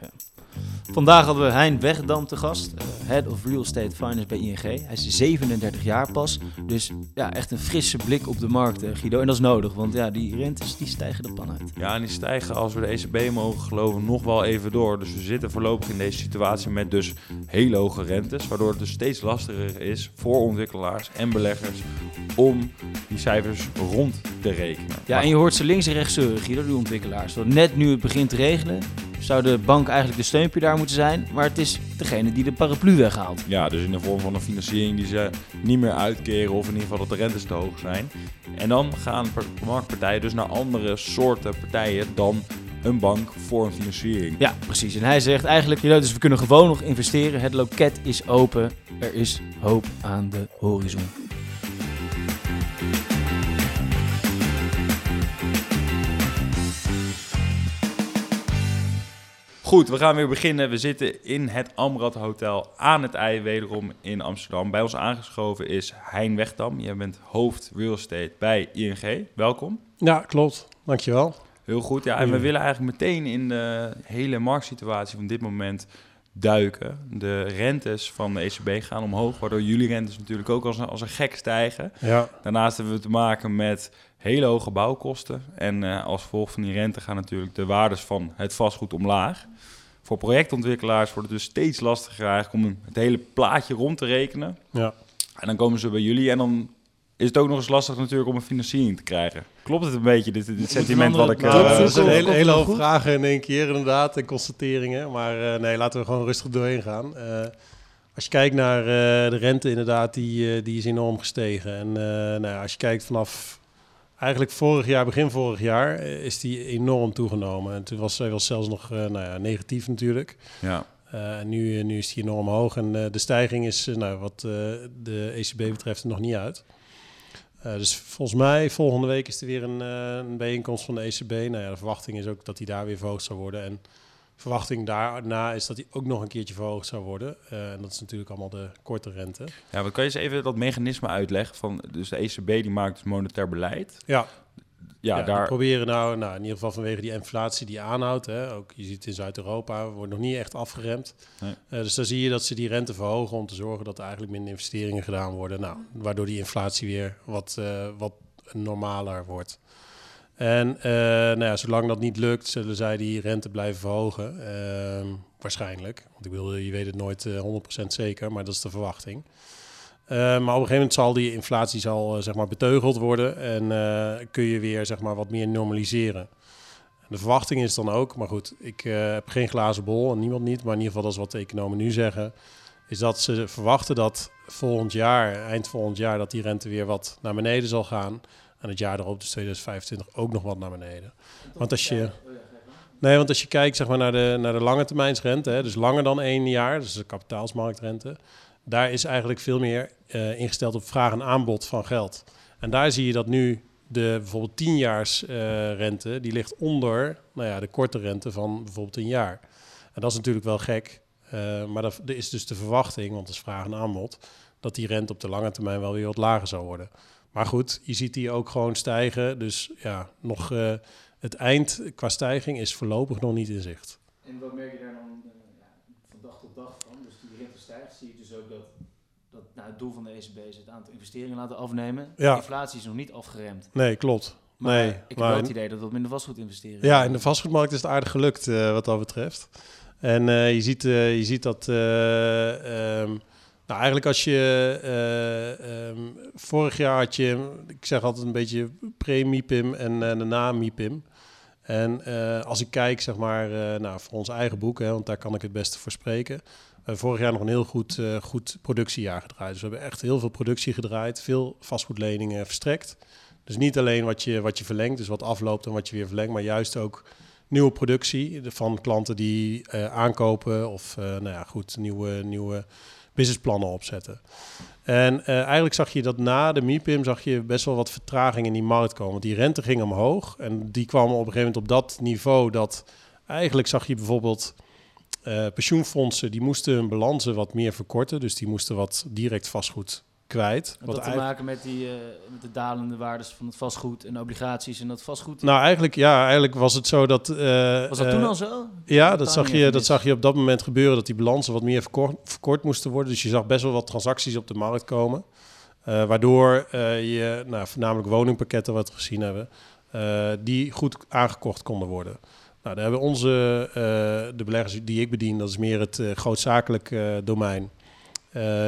Ja. Vandaag hadden we Hein Wegdam te gast, eh, Head of Real Estate Finance bij ING. Hij is 37 jaar pas, dus ja, echt een frisse blik op de markt, eh, Guido. En dat is nodig, want ja, die rentes die stijgen de pan uit. Ja, en die stijgen als we de ECB mogen geloven nog wel even door. Dus we zitten voorlopig in deze situatie met dus hele hoge rentes, waardoor het dus steeds lastiger is voor ontwikkelaars en beleggers om die cijfers rond te rekenen. Ja, en je hoort ze links en rechts zeuren, Guido, die ontwikkelaars. Want net nu het begint te regenen, zou de bank eigenlijk de steunpilaar moeten zijn, maar het is degene die de paraplu weghaalt. Ja, dus in de vorm van een financiering die ze niet meer uitkeren of in ieder geval dat de rentes te hoog zijn. En dan gaan marktpartijen dus naar andere soorten partijen dan een bank voor een financiering. Ja, precies. En hij zegt eigenlijk, dus we kunnen gewoon nog investeren. Het loket is open. Er is hoop aan de horizon. Goed, we gaan weer beginnen. We zitten in het Amrad Hotel aan het IJ, wederom in Amsterdam. Bij ons aangeschoven is Hein Wegdam. Jij bent hoofd real estate bij ING. Welkom. Ja, klopt. Dankjewel. Heel goed. Ja, en we willen eigenlijk meteen in de hele marktsituatie van dit moment duiken. De rentes van de ECB gaan omhoog, waardoor jullie rentes natuurlijk ook als een, als een gek stijgen. Ja, Daarnaast hebben we te maken met hele hoge bouwkosten. En eh, als gevolg van die rente gaan natuurlijk de waardes van het vastgoed omlaag. Voor projectontwikkelaars wordt het dus steeds lastiger eigenlijk om het hele plaatje rond te rekenen. ja. En dan komen ze bij jullie en dan is het ook nog eens lastig natuurlijk om een financiering te krijgen. Klopt het een beetje, dit, dit sentiment wat ik... eh, Nou, zoeken dat zijn hele, hele hoop vragen in één keer inderdaad en constateringen. Maar eh, nee, laten we gewoon rustig doorheen gaan. Eh, als je kijkt naar eh, de rente inderdaad, die, eh, die is enorm gestegen. En eh, nou ja, als je kijkt vanaf eigenlijk vorig jaar, begin vorig jaar, is die enorm toegenomen. En toen was hij was zelfs nog eh, nou ja, negatief natuurlijk. ja. Eh, en nu, nu is die enorm hoog en eh, de stijging is, nou, wat eh, de ECB betreft, er nog niet uit. Eh, dus volgens mij, volgende week is er weer een, eh, een bijeenkomst van de ECB. Nou ja, de verwachting is ook dat die daar weer verhoogd zou worden. En de verwachting daarna is dat die ook nog een keertje verhoogd zou worden. Eh, en dat is natuurlijk allemaal de korte rente. ja, wat kan je eens even dat mechanisme uitleggen? Van, dus de ECB die maakt dus monetair beleid. Ja, Ja, daar... proberen nou, nou, in ieder geval vanwege die inflatie die aanhoudt. Hè, ook je ziet het in Zuid-Europa, wordt nog niet echt afgeremd. Nee. Eh, dus dan zie je dat ze die rente verhogen om te zorgen dat er eigenlijk minder investeringen gedaan worden. Nou, waardoor die inflatie weer wat, eh, wat normaler wordt. En eh, nou ja, zolang dat niet lukt, zullen zij die rente blijven verhogen. Ehm, waarschijnlijk. Want ik bedoel, je weet het nooit eh 100% zeker, maar dat is de verwachting. Eh, maar op een gegeven moment zal die inflatie zal, eh, zeg maar beteugeld worden en eh, kun je weer zeg maar, wat meer normaliseren. En de verwachting is dan ook, maar goed, ik heb geen glazen bol en niemand niet, maar in ieder geval dat is wat de economen nu zeggen, is dat ze verwachten dat volgend jaar, eind volgend jaar, dat die rente weer wat naar beneden zal gaan. En het jaar erop, dus 2025, ook nog wat naar beneden. Want als je, nee, want als je kijkt zeg maar, naar, de, naar de lange termijnsrente, hè, dus langer dan één jaar, dus de kapitaalsmarktrente, daar is eigenlijk veel meer eh, ingesteld op vraag en aanbod van geld. En daar zie je dat nu de bijvoorbeeld 10-jaars eh, rente, die ligt onder nou ja, de korte rente van bijvoorbeeld een jaar. En dat is natuurlijk wel gek, eh, maar dat is dus de verwachting, want het is vraag en aanbod, dat die rente op de lange termijn wel weer wat lager zou worden. Maar goed, je ziet die ook gewoon stijgen. Dus ja, nog het eind qua stijging is voorlopig nog niet in zicht. En wat merk je daar dan van dag tot dag van? Dus die rente stijgt, zie je dus ook dat, het doel van de ECB is het aantal investeringen laten afnemen. Ja. De inflatie is nog niet afgeremd. Nee, klopt. Maar nee, ik heb maar wel het idee dat dat minder vastgoed investeren. Ja, in de vastgoedmarkt is het aardig gelukt eh, wat dat betreft. En eh, je, ziet, eh, je ziet dat... eh, ehm, nou, eigenlijk als je... eh, ehm, vorig jaar had je... Ik zeg altijd een beetje pre-MIPIM en daarna MIPIM. En als ik kijk, zeg maar, nou, voor ons eigen boek... Hè, want daar kan ik het beste voor spreken... eh, vorig jaar nog een heel goed, eh, goed productiejaar gedraaid. Dus we hebben echt heel veel productie gedraaid. Veel vastgoedleningen verstrekt. Dus niet alleen wat je, wat je verlengt, dus wat afloopt en wat je weer verlengt, maar juist ook nieuwe productie van klanten die eh, aankopen of nou ja, goed, nieuwe, nieuwe businessplannen opzetten. En eigenlijk zag je dat na de MIPIM zag je best wel wat vertraging in die markt komen. Want die rente ging omhoog en die kwam op een gegeven moment op dat niveau dat eigenlijk zag je bijvoorbeeld eh, pensioenfondsen die moesten hun balansen wat meer verkorten. Dus die moesten wat direct vastgoed kwijt. Had Wat dat te maken met, die, eh, met de dalende waardes van het vastgoed en obligaties en dat vastgoed? Nou, eigenlijk, ja, eigenlijk was het zo dat... eh, was dat toen al zo? Ja, Dat zag, je, dat zag je op dat moment gebeuren, dat die balansen wat meer verkort, verkort moesten worden. Dus je zag best wel wat transacties op de markt komen. Waardoor je, nou, voornamelijk woningpakketten wat we gezien hebben, die goed aangekocht konden worden. Nou, daar hebben onze, eh, de beleggers die ik bedien, dat is meer het eh, grootzakelijk eh, domein.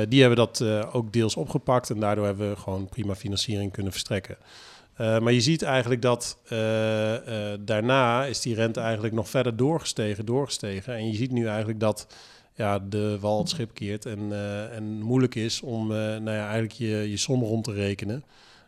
Die hebben dat ook deels opgepakt en daardoor hebben we gewoon prima financiering kunnen verstrekken. Maar je ziet eigenlijk dat daarna is die rente eigenlijk nog verder doorgestegen, doorgestegen. En je ziet nu eigenlijk dat ja, de wal het schip keert en, en moeilijk is om nou ja, eigenlijk je, je som rond te rekenen.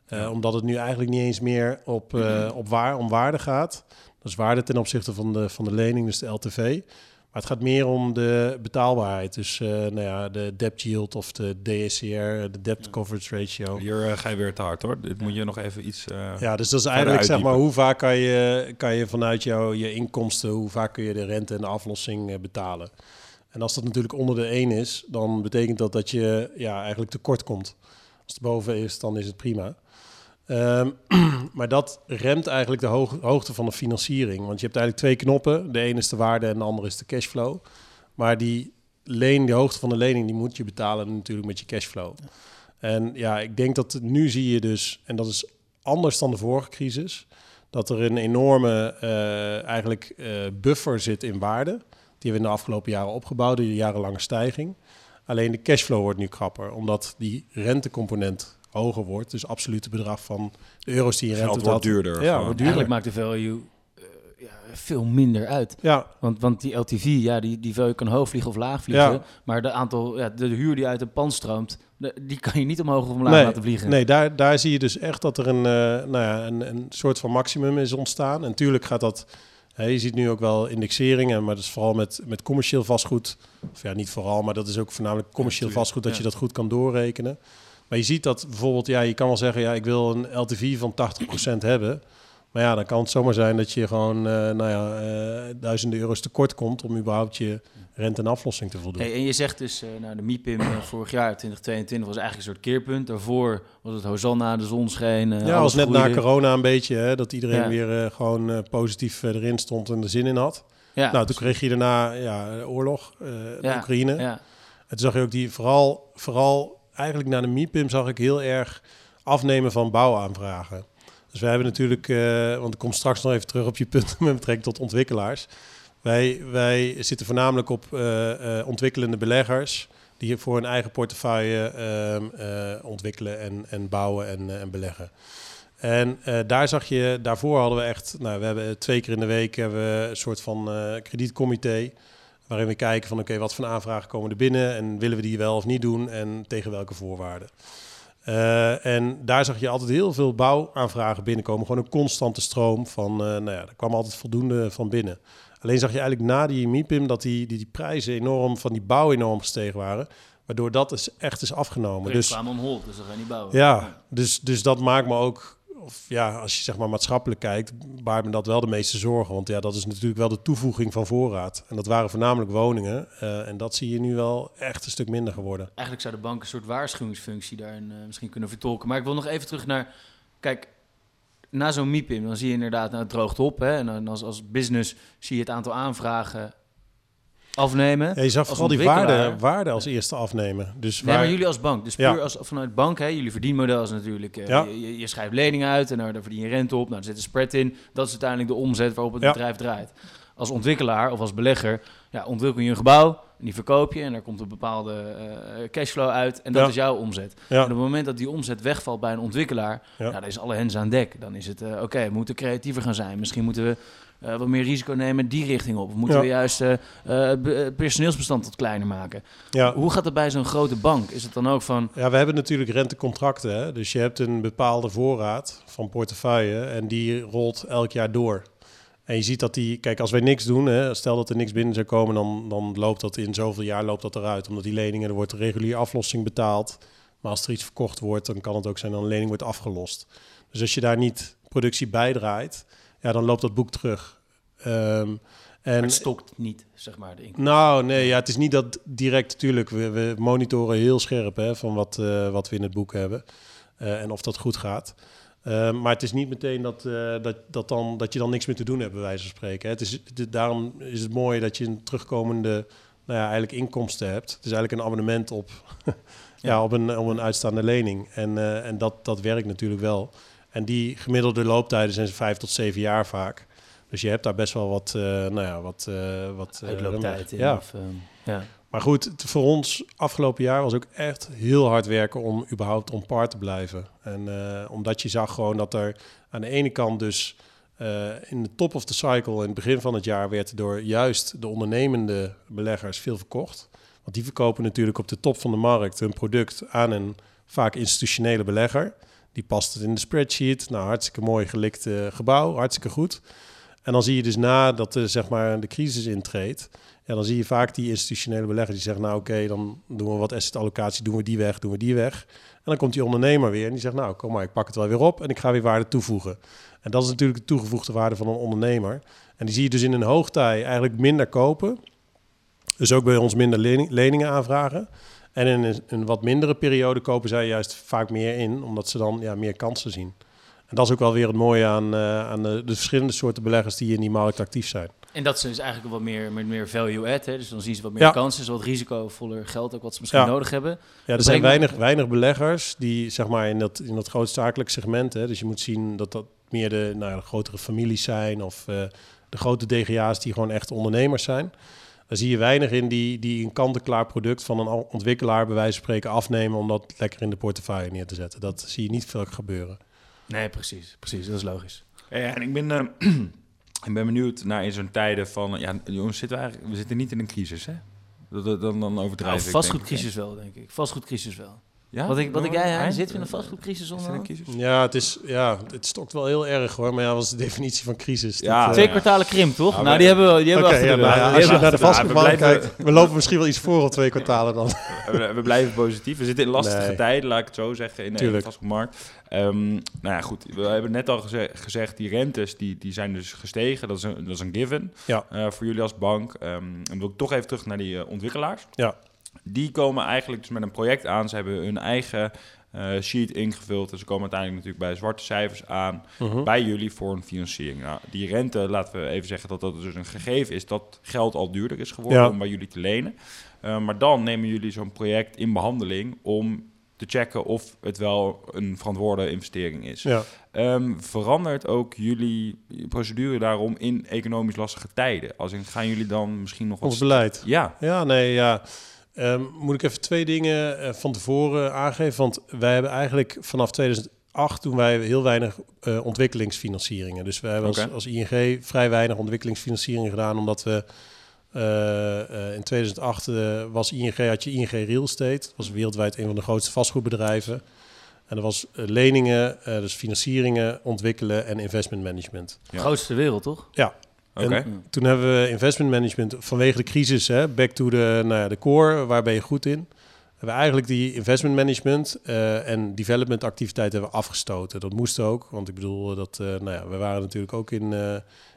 Ja. Omdat het nu eigenlijk niet eens meer op, eh, op waar, om waarde gaat. Dat is waarde ten opzichte van de, van de lening, dus de LTV. Maar het gaat meer om de betaalbaarheid. Dus eh, nou ja, de debt yield of de DSCR, de debt coverage ratio. Hier eh, ga je weer te hard hoor. Dit moet je nog even iets... eh, Ja, dus dat is eigenlijk zeg maar hoe vaak kan je, kan je vanuit jouw je inkomsten, hoe vaak kun je de rente en de aflossing betalen. En als dat natuurlijk onder de 1 is, dan betekent dat dat je ja, eigenlijk tekort komt. Als het boven is, dan is het prima. Ehm, maar dat remt eigenlijk de hoog- hoogte van de financiering. Want je hebt eigenlijk twee knoppen. De ene is de waarde en de andere is de cashflow. Maar die leen, de hoogte van de lening, die moet je betalen natuurlijk met je cashflow. En ja, ik denk dat nu zie je dus, en dat is anders dan de vorige crisis, dat er een enorme eh, eigenlijk eh, buffer zit in waarde. Die hebben we in de afgelopen jaren opgebouwd, de jarenlange stijging. Alleen de cashflow wordt nu krapper, omdat die rentecomponent hoger wordt. Dus absolute bedrag van de euro's die je rente geld wordt betaalt. duurder. Ja, wordt duurder. Eigenlijk maakt de value eh, ja, veel minder uit. Ja, Want, want die LTV, ja, die, die value kan hoog vliegen of laag vliegen. Ja. Maar de, aantal, ja, de huur die uit een pand stroomt, de- die kan je niet omhoog of omlaag Nee, laten vliegen. Nee, daar, daar zie je dus echt dat er een, eh, nou ja, een, een soort van maximum is ontstaan. En natuurlijk gaat dat... Hè, je ziet nu ook wel indexeringen, maar dat is vooral met, met commercieel vastgoed. Of ja, niet vooral, maar dat is ook voornamelijk commercieel vastgoed... dat ja. je dat goed kan doorrekenen. Maar je ziet dat bijvoorbeeld... Ja, je kan wel zeggen, ja, ik wil een LTV van 80% hebben... Maar ja, dan kan het zomaar zijn dat je gewoon eh, nou ja, eh, duizenden euro's tekort komt om überhaupt je rente en aflossing te voldoen. Hey, en je zegt dus, eh, nou, de MIPIM vorig jaar, 2022, was eigenlijk een soort keerpunt. Daarvoor was het Hosanna, de zon scheen. Ja, was net na corona een beetje, hè, dat iedereen Ja. weer gewoon positief erin stond en er zin in had. Ja, nou, toen kreeg je daarna ja, oorlog, Ja, Oekraïne. ja. En toen zag je ook die, vooral, vooral eigenlijk na de MIPIM zag ik heel erg afnemen van bouwaanvragen. Dus wij hebben natuurlijk, eh, want ik kom straks nog even terug op je punt met betrekking tot ontwikkelaars. Wij, wij zitten voornamelijk op eh, eh, ontwikkelende beleggers die voor hun eigen portefeuille ehm, eh, ontwikkelen en, en bouwen en, en beleggen. En daar zag je, daarvoor hadden we echt, nou, we hebben twee keer in de week hebben we een soort van kredietcomité. Waarin we kijken van oké, wat voor aanvragen komen er binnen en willen we die wel of niet doen en tegen welke voorwaarden. Eh, en daar zag je altijd heel veel bouwaanvragen binnenkomen. Gewoon een constante stroom van, eh, nou ja, er kwam altijd voldoende van binnen. Alleen zag je eigenlijk na die MIPIM dat die, die, die prijzen enorm van die bouw enorm gestegen waren. Waardoor dat is echt is afgenomen. Dus, kwamen dus dat ga je niet bouwen. ja, dus, dus dat maakt me ook, of ja, als je zeg maar maatschappelijk kijkt, baart me dat wel de meeste zorgen. Want ja, dat is natuurlijk wel de toevoeging van voorraad. En dat waren voornamelijk woningen. eh, en dat zie je nu wel echt een stuk minder geworden. Eigenlijk zou de bank een soort waarschuwingsfunctie daarin eh, misschien kunnen vertolken. Maar ik wil nog even terug naar... Kijk, na zo'n MIPIM, dan zie je inderdaad, nou, het droogt op. Hè, en als, als business zie je het aantal aanvragen afnemen. Ja, je zag vooral die waarde, waarde als eerste afnemen. Dus Nee, waar, maar jullie als bank. Dus Ja. puur als, vanuit bank, hè, jullie verdienmodel is natuurlijk... eh, Ja. je, schrijft leningen uit en nou, daar verdien je rente op. Nou, er zit een spread in. Dat is uiteindelijk de omzet waarop het bedrijf draait. Als ontwikkelaar of als belegger ja, ontwikkel je een gebouw... en die verkoop je en daar komt een bepaalde eh, cashflow uit... en dat is jouw omzet. En op het moment dat die omzet wegvalt bij een ontwikkelaar... Ja. Nou, dan is alle hens aan dek. Dan is het, eh, oké, we moeten creatiever gaan zijn. Misschien moeten we eh, wat meer risico nemen die richting op. Of moeten Ja. we juist eh, eh, eh, personeelsbestand wat kleiner maken. ja. Hoe gaat het bij zo'n grote bank? Is het dan ook van... Ja, we hebben natuurlijk rentecontracten. Hè? Dus je hebt een bepaalde voorraad van portefeuille en die rolt elk jaar door. En je ziet dat die, kijk, als wij niks doen, hè, stel dat er niks binnen zou komen, dan, dan loopt dat in zoveel jaar loopt dat eruit. Omdat die leningen, er wordt een reguliere aflossing betaald. Maar als er iets verkocht wordt, dan kan het ook zijn dat een lening wordt afgelost. Dus als je daar niet productie bijdraait, ja, dan loopt dat boek terug. Ehm, En, het stokt niet, zeg maar, de inkomsten. Nou, nee, ja, het is niet dat direct, natuurlijk. We, we monitoren heel scherp hè, van wat, eh, wat we in het boek hebben eh, en of dat goed gaat. Eh, maar het is niet meteen dat, eh, dat, dat, dan, dat je dan niks meer te doen hebt, bij wijze van spreken. Hè. Het is, daarom is het mooi dat je een terugkomende nou ja, eigenlijk inkomsten hebt. Het is eigenlijk een abonnement op, ja, op, een, op een uitstaande lening. En, en dat, dat werkt natuurlijk wel. En die gemiddelde looptijden zijn vijf tot zeven jaar vaak. Dus je hebt daar best wel wat, eh, nou ja, wat, eh wat eh, Uitlooptijd in. Ja. Of, ehm, ja. Maar goed, het- voor ons afgelopen jaar was ook echt heel hard werken om überhaupt on par te blijven. En omdat je zag gewoon dat er aan de ene kant dus in de top of the cycle in het begin van het jaar werd door juist de ondernemende beleggers veel verkocht. Want die verkopen natuurlijk op de top van de markt hun product aan een vaak institutionele belegger. Die past het in de spreadsheet. Nou, hartstikke mooi gelikt eh, gebouw, hartstikke goed. En dan zie je dus nadat de, zeg maar, de crisis intreedt, ja, dan zie je vaak die institutionele beleggers die zeggen, nou oké, dan doen we wat asset allocatie, doen we die weg, doen we die weg. En dan komt die ondernemer weer en die zegt, nou kom maar, ik pak het wel weer op en ik ga weer waarde toevoegen. En dat is natuurlijk de toegevoegde waarde van een ondernemer. En die zie je dus in een hoogtij eigenlijk minder kopen. Dus ook bij ons minder lening- leningen aanvragen. En in een, een wat mindere periode kopen zij juist vaak meer in, omdat ze dan ja, meer kansen zien. En dat is ook wel weer het mooie aan, eh, aan de, de verschillende soorten beleggers die in die markt actief zijn. En dat is dus eigenlijk wat meer, met meer value add. Hè? Dus dan zien ze wat meer Ja. kansen, wat risicovoller geld ook wat ze misschien Ja. nodig hebben. Ja, er zijn me- weinig, weinig beleggers die zeg maar in dat, in dat grootzakelijk segment. Hè, dus je moet zien dat dat meer de, nou de grotere families zijn of eh, de grote DGA's die gewoon echt ondernemers zijn. Daar zie je weinig in die, die een kant-en-klaar product van een ontwikkelaar bij wijze van spreken afnemen om dat lekker in de portefeuille neer te zetten. Dat zie je niet veel gebeuren. Nee, precies. Precies, dat is logisch. Ja, en ik ben, eh, ik ben benieuwd naar in zo'n tijden van... Ja, jongens, zitten we, eigenlijk, we zitten niet in een crisis, hè? Dat- dat- Dan, dan overdrijf Nou, ik, denk vastgoedcrisis wel, denk ik. Vastgoedcrisis wel. Ja? Wat ik, wat ik jij, Hein? zit in een vastgoedcrisis Is er onder? een crisis? Ja, het, is, ja, het stokt wel heel erg hoor. Maar ja, wat is de definitie van crisis? Ja, Dat, eh, Twee kwartalen krimp, toch? Ja, nou, die hebben we, die hebben we ja, nou ja, als je naar de Ja, vastgoedmarkt kijkt, we lopen misschien wel iets voor op twee kwartalen dan. we, we blijven positief. We zitten in lastige Nee. tijden, laat ik het zo zeggen, in de Tuurlijk. vastgoedmarkt. Ehm, nou ja, goed. We hebben net al geze- gezegd, die rentes die, die zijn dus gestegen. Dat is een, dat is een given Ja. eh, voor jullie als bank. Ehm, en dan wil ik toch even terug naar die eh, ontwikkelaars. Ja. Die komen eigenlijk dus met een project aan. Ze hebben hun eigen eh, sheet ingevuld. En ze komen uiteindelijk natuurlijk bij zwarte cijfers aan. Mhm. bij jullie voor een financiering. Nou, die rente, laten we even zeggen dat dat dus een gegeven is dat geld al duurder is geworden Ja. om bij jullie te lenen. Uh, maar dan nemen jullie zo'n project in behandeling om te checken of het wel een verantwoorde investering is. Ja. Um, verandert ook jullie procedure daarom in economisch lastige tijden? Als in, gaan jullie dan misschien nog wat... Ons beleid. Ja, Ja, nee, ja. Ehm, moet ik even twee dingen eh, van tevoren aangeven? Want wij hebben eigenlijk vanaf 2008 doen wij heel weinig eh, ontwikkelingsfinancieringen. Dus we hebben als, als ING vrij weinig ontwikkelingsfinancieringen gedaan, omdat we eh, eh, in 2008 eh, was ING, had je ING Real Estate. Dat was wereldwijd een van de grootste vastgoedbedrijven. En er was leningen, eh, dus financieringen, ontwikkelen en investment management. Ja. Grootste wereld, toch? Ja, En toen hebben we investment management vanwege de crisis, hè, back to the, nou ja, de core, waar ben je goed in? Hebben we eigenlijk die investment management eh, en development activiteiten hebben we afgestoten. Dat moest ook, want ik bedoel, dat, eh, nou ja, we waren natuurlijk ook in, eh,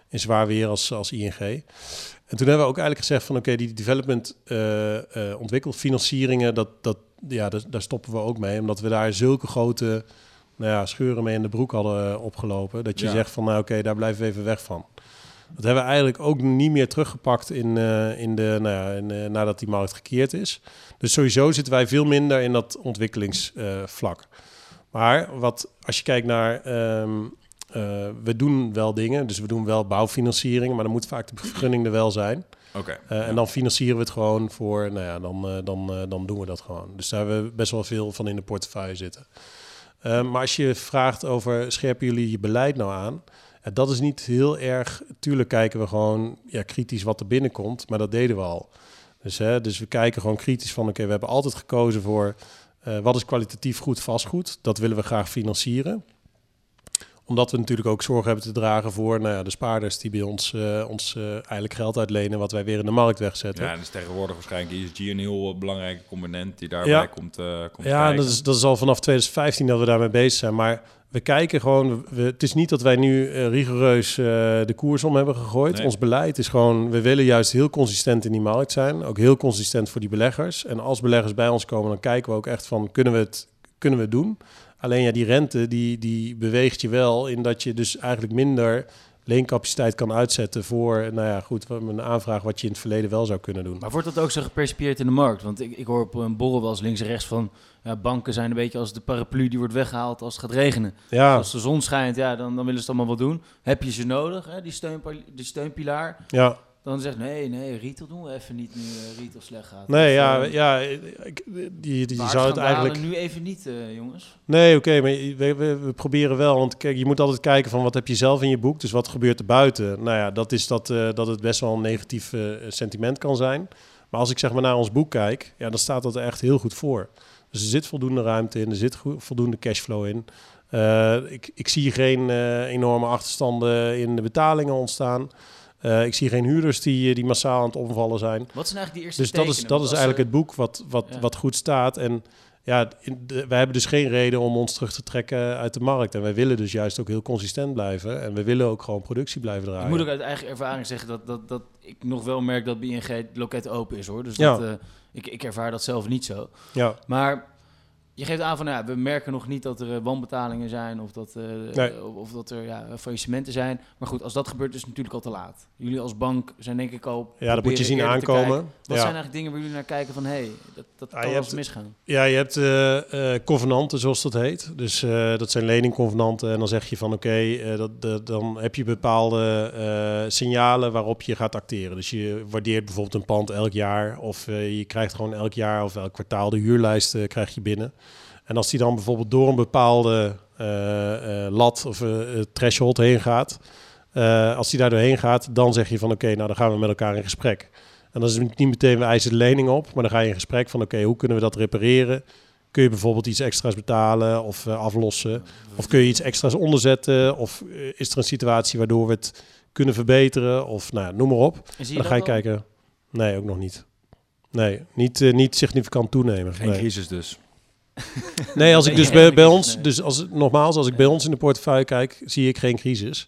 in zwaar weer als, als ING. En toen hebben we ook eigenlijk gezegd van oké, die development eh eh ontwikkelfinancieringen, dat, dat, ja, daar, daar stoppen we ook mee. Omdat we daar zulke grote nou ja, scheuren mee in de broek hadden eh, opgelopen. Dat je Ja. zegt van nou oké, daar blijven we even weg van. Dat hebben we eigenlijk ook niet meer teruggepakt in, eh, in de, nou ja, in, eh, nadat die markt gekeerd is. Dus sowieso zitten wij veel minder in dat ontwikkelingsvlak. maar wat, als je kijkt naar, ehm, eh, we doen wel dingen, dus we doen wel bouwfinanciering, maar dan moet vaak de vergunning er wel zijn. Oké. Eh, En dan financieren we het gewoon voor, nou ja, dan, dan, dan doen we dat gewoon. Dus daar hebben we best wel veel van in de portefeuille zitten. Eh, maar als je vraagt over, scherpen jullie je beleid nou aan? Dat is niet heel erg, tuurlijk kijken we gewoon ja, kritisch wat er binnenkomt, maar dat deden we al. Dus, hè, dus we kijken gewoon kritisch van, oké, we hebben altijd gekozen voor, eh, wat is kwalitatief goed vastgoed? Dat willen we graag financieren. Omdat we natuurlijk ook zorg hebben te dragen voor nou ja, de spaarders die bij ons, uh, ons uh, eigenlijk geld uitlenen, wat wij weer in de markt wegzetten. Ja, en dus tegenwoordig waarschschijnlijk ESG een heel belangrijke component die daarbij ja. komt, uh, komt Ja, dat is, dat is al vanaf 2015 dat we daarmee bezig zijn. Maar we kijken gewoon, we, het is niet dat wij nu rigoureus de koers om hebben gegooid. Nee. Ons beleid is gewoon, we willen juist heel consistent in die markt zijn. Ook heel consistent voor die beleggers. En als beleggers bij ons komen, dan kijken we ook echt van, kunnen we het, kunnen we het doen? Alleen ja, die rente, die, die beweegt je wel in dat je dus eigenlijk minder leencapaciteit kan uitzetten voor, nou ja, goed, een aanvraag wat je in het verleden wel zou kunnen doen. Maar wordt dat ook zo gepercipieerd in de markt? Want ik, ik hoor op een borrel wel eens links en rechts van, ja, banken zijn een beetje als de paraplu die wordt weggehaald als het gaat regenen. Ja. Dus als de zon schijnt, ja, dan, dan willen ze het allemaal wel doen. Heb je ze nodig, hè, die, steun, die steunpilaar? Ja. Dan zegt nee, nee, retail doen we even niet nu uh, retail slecht gaat. Nee, of, ja, uh, ja, ik, die, die zou het eigenlijk nu even niet, uh, jongens. Nee, oké, okay, maar we, we, we, proberen wel, want kijk, je moet altijd kijken van wat heb je zelf in je boek, dus wat gebeurt er buiten. Nou ja, dat is dat, dat het best wel een negatief sentiment kan zijn. Maar als ik zeg maar naar ons boek kijk, ja, dan staat dat er echt heel goed voor. Dus er zit voldoende ruimte in, er zit voldoende cashflow in. Ik, ik zie geen enorme achterstanden in de betalingen ontstaan. Uh, ik zie geen huurders die, die massaal aan het omvallen zijn. Wat zijn eigenlijk die eerste Dus dat is, dat is eigenlijk het boek wat, wat, ja. wat goed staat. En ja, de, wij hebben dus geen reden om ons terug te trekken uit de markt. En wij willen dus juist ook heel consistent blijven. En we willen ook gewoon productie blijven draaien. Ik moet ook uit eigen ervaring zeggen dat, dat, dat ik nog wel merk dat BNG het loket open is hoor. Dus dat, ja. uh, ik, ik ervaar dat zelf niet zo. Ja. Maar je geeft aan van, ja, we merken nog niet dat er uh, wanbetalingen zijn of dat, uh, nee. of, of, dat er ja, faillissementen zijn. Maar goed, als dat gebeurt, is het natuurlijk al te laat. Jullie als bank zijn denk ik al. Ja, dat moet je zien aankomen. Wat ja. zijn eigenlijk dingen waar jullie naar kijken van, hé, hey, dat, dat kan wel eens misgaan? Ja, je hebt eh eh, covenanten, zoals dat heet. Dus eh, dat zijn leningconvenanten. En dan zeg je van oké, eh, dat, dat- dan heb je bepaalde eh, signalen waarop je gaat acteren. Dus je waardeert bijvoorbeeld een pand elk jaar. Of eh, je krijgt gewoon elk jaar of elk kwartaal de huurlijst eh, krijg je binnen. En als die dan bijvoorbeeld door een bepaalde eh, eh, lat of eh, threshold heen gaat. eh, als die daar doorheen gaat, dan zeg je van oké, nou dan gaan we met elkaar in gesprek. En dan is het niet meteen we eisen de lening op, maar dan ga je in gesprek van oké, hoe kunnen we dat repareren? Kun je bijvoorbeeld iets extra's betalen of aflossen? Of kun je iets extra's onderzetten? Of is er een situatie waardoor we het kunnen verbeteren? Of nou ja, noem maar op. En dan ga je al? kijken. Nee, ook nog niet. Nee, niet, niet significant toenemen. Geen nee. crisis dus. Nee, als ik dus bij, bij ons, dus als, nogmaals, als ik bij ons in de portefeuille kijk, zie ik geen crisis.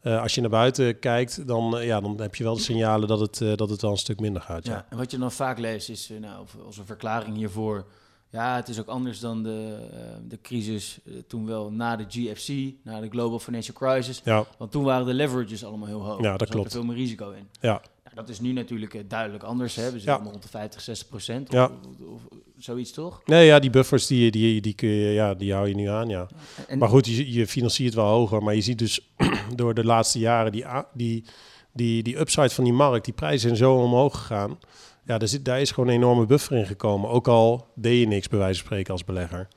Eh, als je naar buiten kijkt, dan, eh, ja, dan heb je wel de signalen dat het, eh, dat het wel een stuk minder gaat. Ja. Ja. En wat je dan vaak leest is, nou, als een verklaring hiervoor... Ja, het is ook anders dan de, de crisis toen wel na de GFC, na de Global Financial Crisis. Ja, Want toen waren de leverages allemaal heel hoog. Ja, dat klopt. Er veel meer risico in. ja, dat is nu natuurlijk eh, duidelijk anders. Hè? We zitten Ja. rond de 50, 60 procent. Of, Ja. of, of zoiets toch? nee, ja, die buffers die, die, die, kun je, ja, die hou je nu aan, ja. En, Maar goed, je, je financiert wel hoger. Maar je ziet dus door de laatste jaren die, die, die, die upside van die markt, die prijzen zijn zo omhoog gegaan. Ja, daar, zit, daar is gewoon een enorme buffer in gekomen. Ook al deed je niks, bij wijze van spreken, als belegger.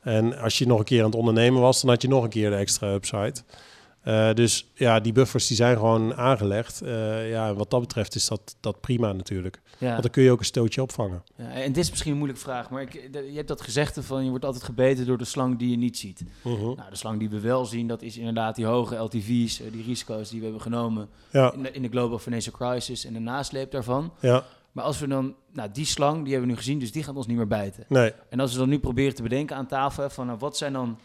En als je nog een keer aan het ondernemen was, dan had je nog een keer de extra upside. Eh, dus ja, die buffers die zijn gewoon aangelegd. Eh, ja, wat dat betreft is dat, dat prima natuurlijk. ja. Want dan kun je ook een stootje opvangen. Ja, en dit is misschien een moeilijke vraag, maar ik, de- je hebt dat gezegde van je wordt altijd gebeten door de slang die je niet ziet. Mhm. Nou, de slang die we wel zien, dat is inderdaad die hoge LTV's, eh, die risico's die we hebben genomen Ja, in de, in de Global Financial Crisis en de nasleep daarvan. ja, Maar als we dan, nou die slang, die hebben we nu gezien, dus die gaat ons niet meer bijten. nee. En als we dan nu proberen te bedenken aan tafel, van nou, wat zijn dan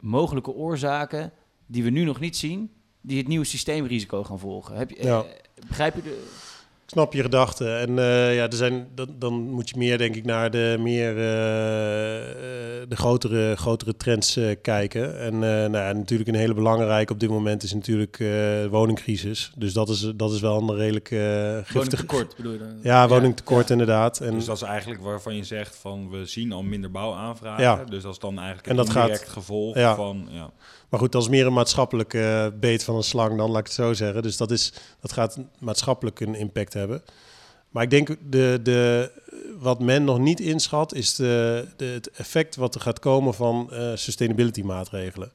mogelijke oorzaken die we nu nog niet zien, die het nieuwe systeemrisico gaan volgen? Heb je, Ja. eh, begrijp je de... Ik snap je gedachten. En eh, ja, er zijn, dan, dan moet je meer, denk ik, naar de meer eh, de grotere, grotere trends eh, kijken. En eh, nou ja, natuurlijk een hele belangrijke op dit moment is natuurlijk eh, de woningcrisis. Dus dat is, dat is wel een redelijk eh giftig. Woningtekort bedoel je dan? Ja, woningtekort ja. inderdaad. En dus dat is eigenlijk waarvan je zegt van we zien al minder bouwaanvragen. Ja. Dus dat is dan eigenlijk En een gaat- indirect gevolg Ja. van... Ja. Maar goed, dat is meer een maatschappelijk eh, beet van een slang dan, laat ik het zo zeggen. Dus dat, is, dat gaat maatschappelijk een impact hebben. Maar ik denk, de, de, wat men nog niet inschat, is de, de, het effect wat er gaat komen van eh, sustainability maatregelen.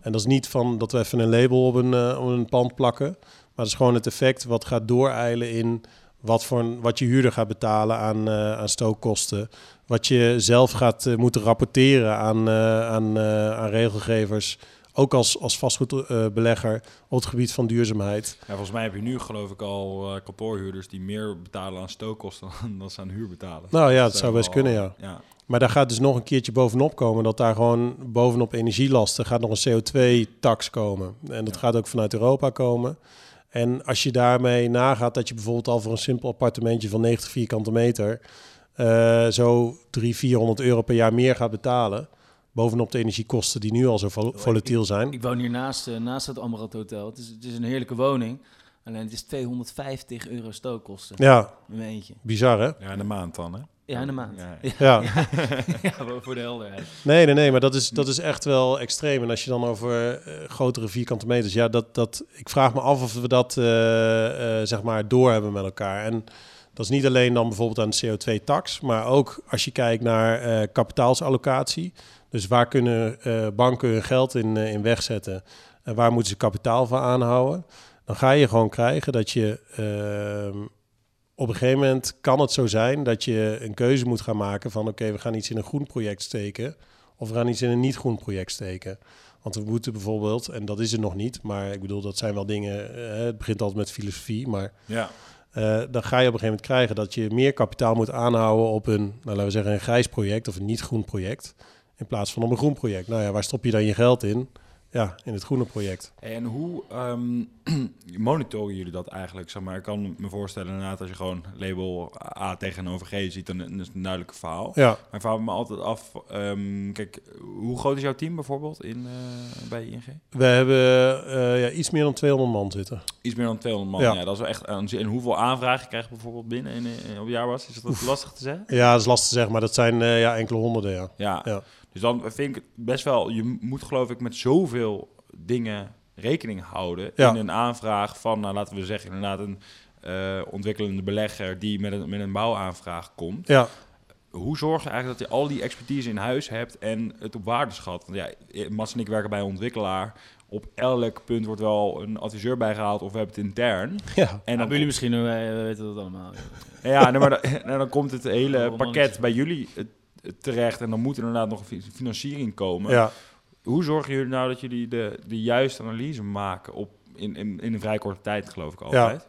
En dat is niet van dat we even een label op een, eh, op een pand plakken. Maar dat is gewoon het effect wat gaat dooreilen in wat, voor wat je huurder gaat betalen aan, aan stookkosten. Wat je zelf gaat moeten rapporteren aan, aan, aan regelgevers ook als, als vastgoedbelegger op het gebied van duurzaamheid. Ja, volgens mij heb je nu geloof ik al uh, kantoorhuurders die meer betalen aan stookkosten dan ze aan huur betalen. Nou ja, dat zou best kunnen, ja. ja. Maar daar gaat dus nog een keertje bovenop komen. Dat daar gewoon bovenop energielasten gaat nog een CO2-tax komen. En dat Ja. gaat ook vanuit Europa komen. En als je daarmee nagaat dat je bijvoorbeeld al voor een simpel appartementje van 90 vierkante meter... eh, zo 300, 400 euro per jaar meer gaat betalen... bovenop de energiekosten die nu al zo vol- volatiel zijn. Ik woon hier naast, eh, naast het Amrad Hotel. Het is, het is een heerlijke woning. Alleen het is 250 euro stookkosten. Ja, In mijn eentje. bizar hè? ja, in de maand dan hè? Ja, in de maand. Ja. Ja. Ja, voor- voor de helderheid. Nee, nee, nee, maar dat is, dat is echt wel extreem. En als je dan over eh, grotere vierkante meters, ja, dat, dat, ik vraag me af of we dat eh, eh, zeg maar doorhebben met elkaar. En dat is niet alleen dan bijvoorbeeld aan de CO2-tax, maar ook als je kijkt naar eh, kapitaalsallocatie. Dus waar kunnen eh, banken hun geld in, eh, in wegzetten en waar moeten ze kapitaal van aanhouden? Dan ga je gewoon krijgen dat je ehm, op een gegeven moment kan het zo zijn dat je een keuze moet gaan maken van oké, we gaan iets in een groen project steken of we gaan iets in een niet groen project steken. Want we moeten bijvoorbeeld, en dat is er nog niet, maar ik bedoel, dat zijn wel dingen, eh, het begint altijd met filosofie, maar ja. dan ga je op een gegeven moment krijgen dat je meer kapitaal moet aanhouden op een, nou, laten we zeggen, een grijs project of een niet groen project, in plaats van op een groen project. Nou ja, waar stop je dan je geld in? Ja, in het groene project. En hoe ehm, monitoren jullie dat eigenlijk? Zeg maar, ik kan me voorstellen inderdaad als je gewoon label A tegenover G ziet, dan is het een duidelijk verhaal. Ja, Maar ik vraag me altijd af, ehm, kijk, hoe groot is jouw team bijvoorbeeld in, eh, bij ING? we hebben eh, ja, iets meer dan 200 man zitten. Iets meer dan 200 man. Ja. Ja. dat is wel echt. En hoeveel aanvragen krijg je bijvoorbeeld binnen in, in, op jaarbasis? Is dat lastig te zeggen? Ja, dat is lastig te zeggen, maar dat zijn eh, ja, enkele honderden, ja. Ja. Ja. Dus dan vind ik het best wel, je moet geloof ik met zoveel dingen rekening houden Ja. in een aanvraag van, nou, laten we zeggen, inderdaad een eh, ontwikkelende belegger die met een, met een bouwaanvraag komt. Ja, Hoe zorg je eigenlijk dat je al die expertise in huis hebt en het op waarde schat? Want ja, Mats en ik werken bij een ontwikkelaar. Op elk punt wordt wel een adviseur bijgehaald of we hebben het intern. ja. En En dan, jullie misschien, eh, we weten dat allemaal. ja, nee, maar dan, nou, dan komt het hele pakket bij jullie eh, terecht en dan moet er inderdaad nog financiering komen. ja. Hoe zorgen jullie nou dat jullie de, de juiste analyse maken op, in, in, in een vrij korte tijd, geloof ik altijd?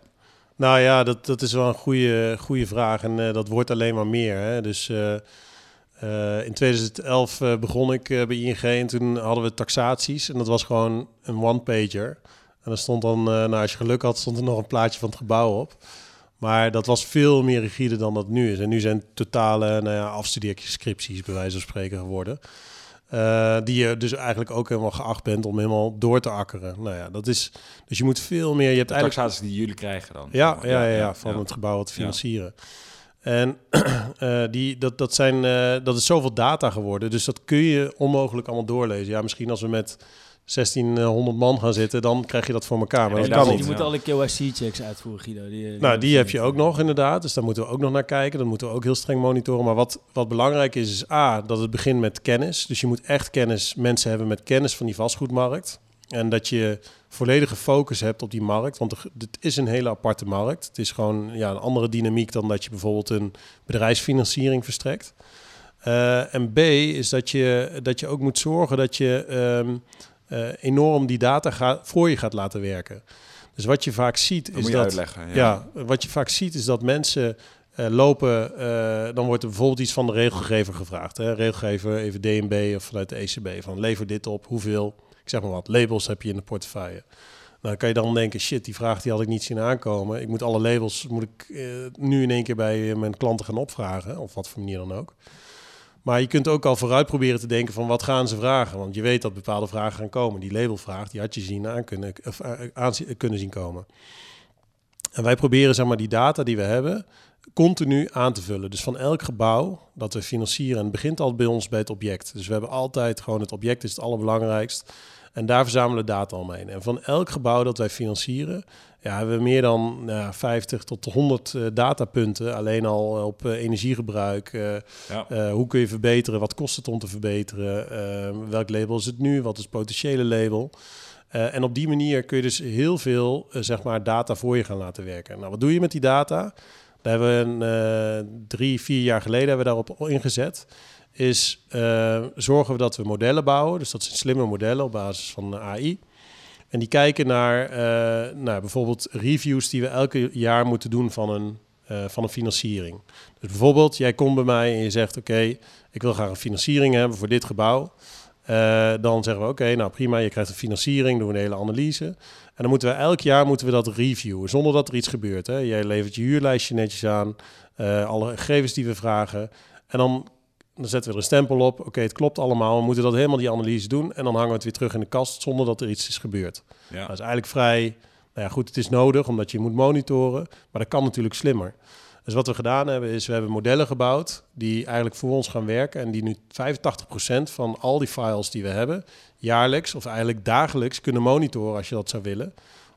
Nou ja, dat, dat is wel een goede, goede vraag en eh, dat wordt alleen maar meer. Hè? Dus eh, eh, in 2011 eh, begon ik bij ING en toen hadden we taxaties en dat was gewoon een one-pager. En er stond dan, nou als je geluk had, stond er nog een plaatje van het gebouw op. Maar dat was veel meer rigide dan dat nu is. En nu zijn totale nou ja, afstudeerscripties bij wijze van spreken geworden. Eh, die je dus eigenlijk ook helemaal geacht bent om helemaal door te akkeren. Nou ja, dat is. Dus je moet veel meer. Je hebt De eigenlijk taxaties die jullie krijgen dan? ja, ja, ja, ja, van het gebouw te financieren. En eh, die, dat, dat, zijn, eh, dat is zoveel data geworden, dus dat kun je onmogelijk allemaal doorlezen. Ja, misschien als we met 1600 man gaan zitten, dan krijg je dat voor elkaar, maar Ja, dat kan Je moet alle KYC-checks uitvoeren, Guido. Die, Nou, die heb je ook nog inderdaad, dus daar moeten we ook nog naar kijken. Dat moeten we ook heel streng monitoren. Maar wat, wat belangrijk is, is A, dat het begint met kennis. Dus je moet echt kennis, mensen hebben met kennis van die vastgoedmarkt. En dat je volledige focus hebt op die markt. Want het is een hele aparte markt. Het is gewoon ja, een andere dynamiek dan dat je bijvoorbeeld een bedrijfsfinanciering verstrekt. Eh, en B is dat je, dat je ook moet zorgen dat je ehm, eh, enorm die data gaat, voor je gaat laten werken. Dus wat je vaak ziet Dat is moet je dat... uitleggen. Ja. wat je vaak ziet is dat mensen eh, lopen, eh, dan wordt er bijvoorbeeld iets van de regelgever gevraagd. Hè? Regelgever, even DNB of vanuit de ECB, van lever dit op, hoeveel, ik zeg maar wat, labels heb je in de portefeuille. Nou, dan kan je dan denken, shit, die vraag die had ik niet zien aankomen. Ik moet alle labels, moet ik nu in één keer bij mijn klanten gaan opvragen, of wat voor manier dan ook. Maar je kunt ook al vooruit proberen te denken van wat gaan ze vragen. Want je weet dat bepaalde vragen gaan komen. Die labelvraag, die had je zien aan kunnen, of, eh, kunnen zien komen. En wij proberen zeg maar, die data die we hebben continu aan te vullen. Dus van elk gebouw dat we financieren, begint al bij ons bij het object. Dus we hebben altijd gewoon het object is het allerbelangrijkst. En daar verzamelen we data omheen. En van elk gebouw dat wij financieren, ja, hebben we meer dan nou, 50 tot 100 eh, datapunten. Alleen al op eh, energiegebruik. eh, Ja. eh, hoe kun je verbeteren? Wat kost het om te verbeteren? Eh, welk label is het nu? Wat is het potentiële label? En op die manier kun je dus heel veel zeg maar data voor je gaan laten werken. Nou, wat doe je met die data? Daar hebben we een, eh, drie, vier jaar geleden hebben we daarop ingezet. is eh, zorgen we dat we modellen bouwen. Dus dat zijn slimme modellen op basis van AI. En die kijken naar bijvoorbeeld reviews die we elke jaar moeten doen van een, van een financiering. Dus bijvoorbeeld, jij komt bij mij en je zegt: Oké, ik wil graag een financiering hebben voor dit gebouw. Dan zeggen we: Oké, nou prima, je krijgt een financiering, doen we een hele analyse. En dan moeten we elk jaar moeten we dat reviewen, zonder dat er iets gebeurt. Hè. Jij levert je huurlijstje netjes aan, alle gegevens die we vragen. En dan dan zetten we er een stempel op. Oké, het klopt allemaal. We moeten dat helemaal die analyse doen. En dan hangen we het weer terug in de kast zonder dat er iets is gebeurd. Ja. Dat is eigenlijk vrij... Nou ja, goed, het is nodig omdat je moet monitoren. Maar dat kan natuurlijk slimmer. Dus wat we gedaan hebben is, we hebben modellen gebouwd die eigenlijk voor ons gaan werken. En die nu 85% van al die files die we hebben, jaarlijks of eigenlijk dagelijks kunnen monitoren als je dat zou willen.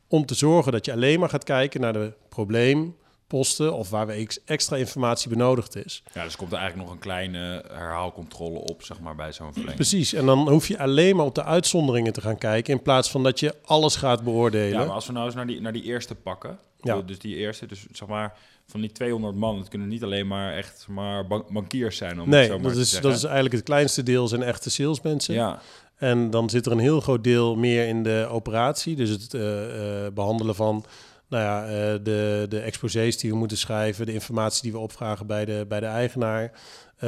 Om te zorgen dat je alleen maar gaat kijken naar de probleem, posten of waar we extra informatie benodigd is. Ja, dus komt er eigenlijk nog een kleine herhaalcontrole op, zeg maar, bij zo'n verlenging. Precies, en dan hoef je alleen maar op de uitzonderingen te gaan kijken in plaats van dat je alles gaat beoordelen. Ja, maar als we nou eens naar die, naar die eerste pakken, ja. dus die eerste, dus zeg maar van die 200 man, het kunnen niet alleen maar echt maar bankiers zijn. Om nee, zo maar dat, is, dat is eigenlijk het kleinste deel zijn echte salesmensen. Ja. En dan zit er een heel groot deel meer in de operatie, dus het uh, uh, behandelen van nou ja, uh, de, de exposés die we moeten schrijven, de informatie die we opvragen bij de, bij de eigenaar.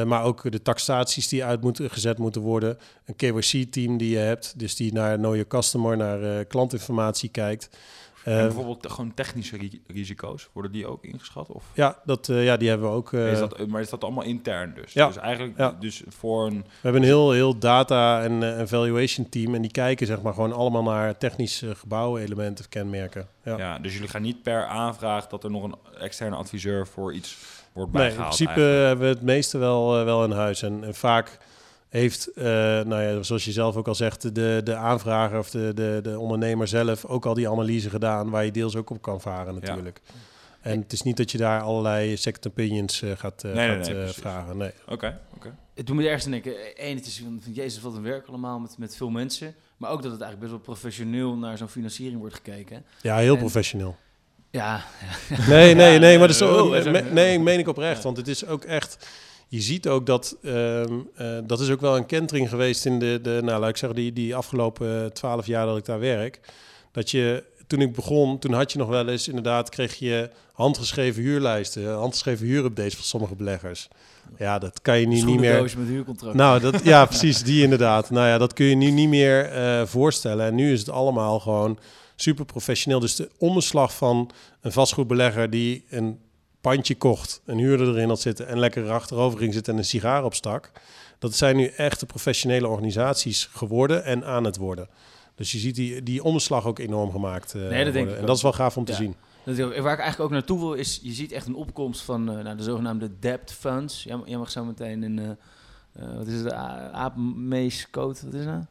Maar ook de taxaties die uit moeten, gezet moeten worden. Een KYC-team die je hebt, dus die naar Know Your Customer, naar klantinformatie kijkt. En bijvoorbeeld gewoon technische risico's, worden die ook ingeschat? Of? Ja, dat, uh, ja, die hebben we ook. Is dat, maar is dat allemaal intern dus? Ja. Dus eigenlijk ja. dus voor een... We hebben een heel, heel data- en evaluation team en die kijken zeg maar gewoon allemaal naar technische gebouwen, elementen, kenmerken. Ja. ja, dus jullie gaan niet per aanvraag dat er nog een externe adviseur voor iets wordt nee, bijgehaald? in principe eigenlijk. hebben we het meeste wel, wel in huis en, en vaak heeft, uh, nou ja, zoals je zelf ook al zegt, de, de aanvrager of de, de, de ondernemer zelf ook al die analyse gedaan, waar je deels ook op kan varen natuurlijk. Ja. En het is niet dat je daar allerlei second opinions uh, gaat, uh, nee, gaat nee, nee, vragen. Nee. Oké, okay, oké. Okay. Het doet me ergens denken, één, het is van, jezus, wat een werk allemaal met, met veel mensen. Maar ook dat het eigenlijk best wel professioneel naar zo'n financiering wordt gekeken. Ja, heel en, professioneel. Ja. Nee, nee, nee, maar dat is zo, nee, meen ik oprecht. Want het is ook echt je ziet ook dat, um, uh, dat is ook wel een kentering geweest in de, de nou laat ik zeggen, die, die afgelopen twaalf jaar dat ik daar werk. Dat je, toen ik begon, toen had je nog wel eens, inderdaad, kreeg je handgeschreven huurlijsten, handgeschreven huurupdates van sommige beleggers. Ja, dat kan je nu niet meer. met huurcontract. Nou, dat, ja, precies, die inderdaad. Nou ja, dat kun je nu niet meer uh, voorstellen. En nu is het allemaal gewoon super professioneel. Dus de omslag van een vastgoedbelegger die een pandje kocht, een huurder erin had zitten en lekker achterover ging zitten en een sigaar opstak. Dat zijn nu echte professionele organisaties geworden en aan het worden. Dus je ziet die, die omslag ook enorm gemaakt uh, nee, dat denk ik en dat is wel gaaf om te zien. Dat, waar ik eigenlijk ook naartoe wil is, je ziet echt een opkomst van uh, nou, de zogenaamde debt funds. Jij, mag zo meteen een, uh, wat is het, aapmeescode, wat is dat?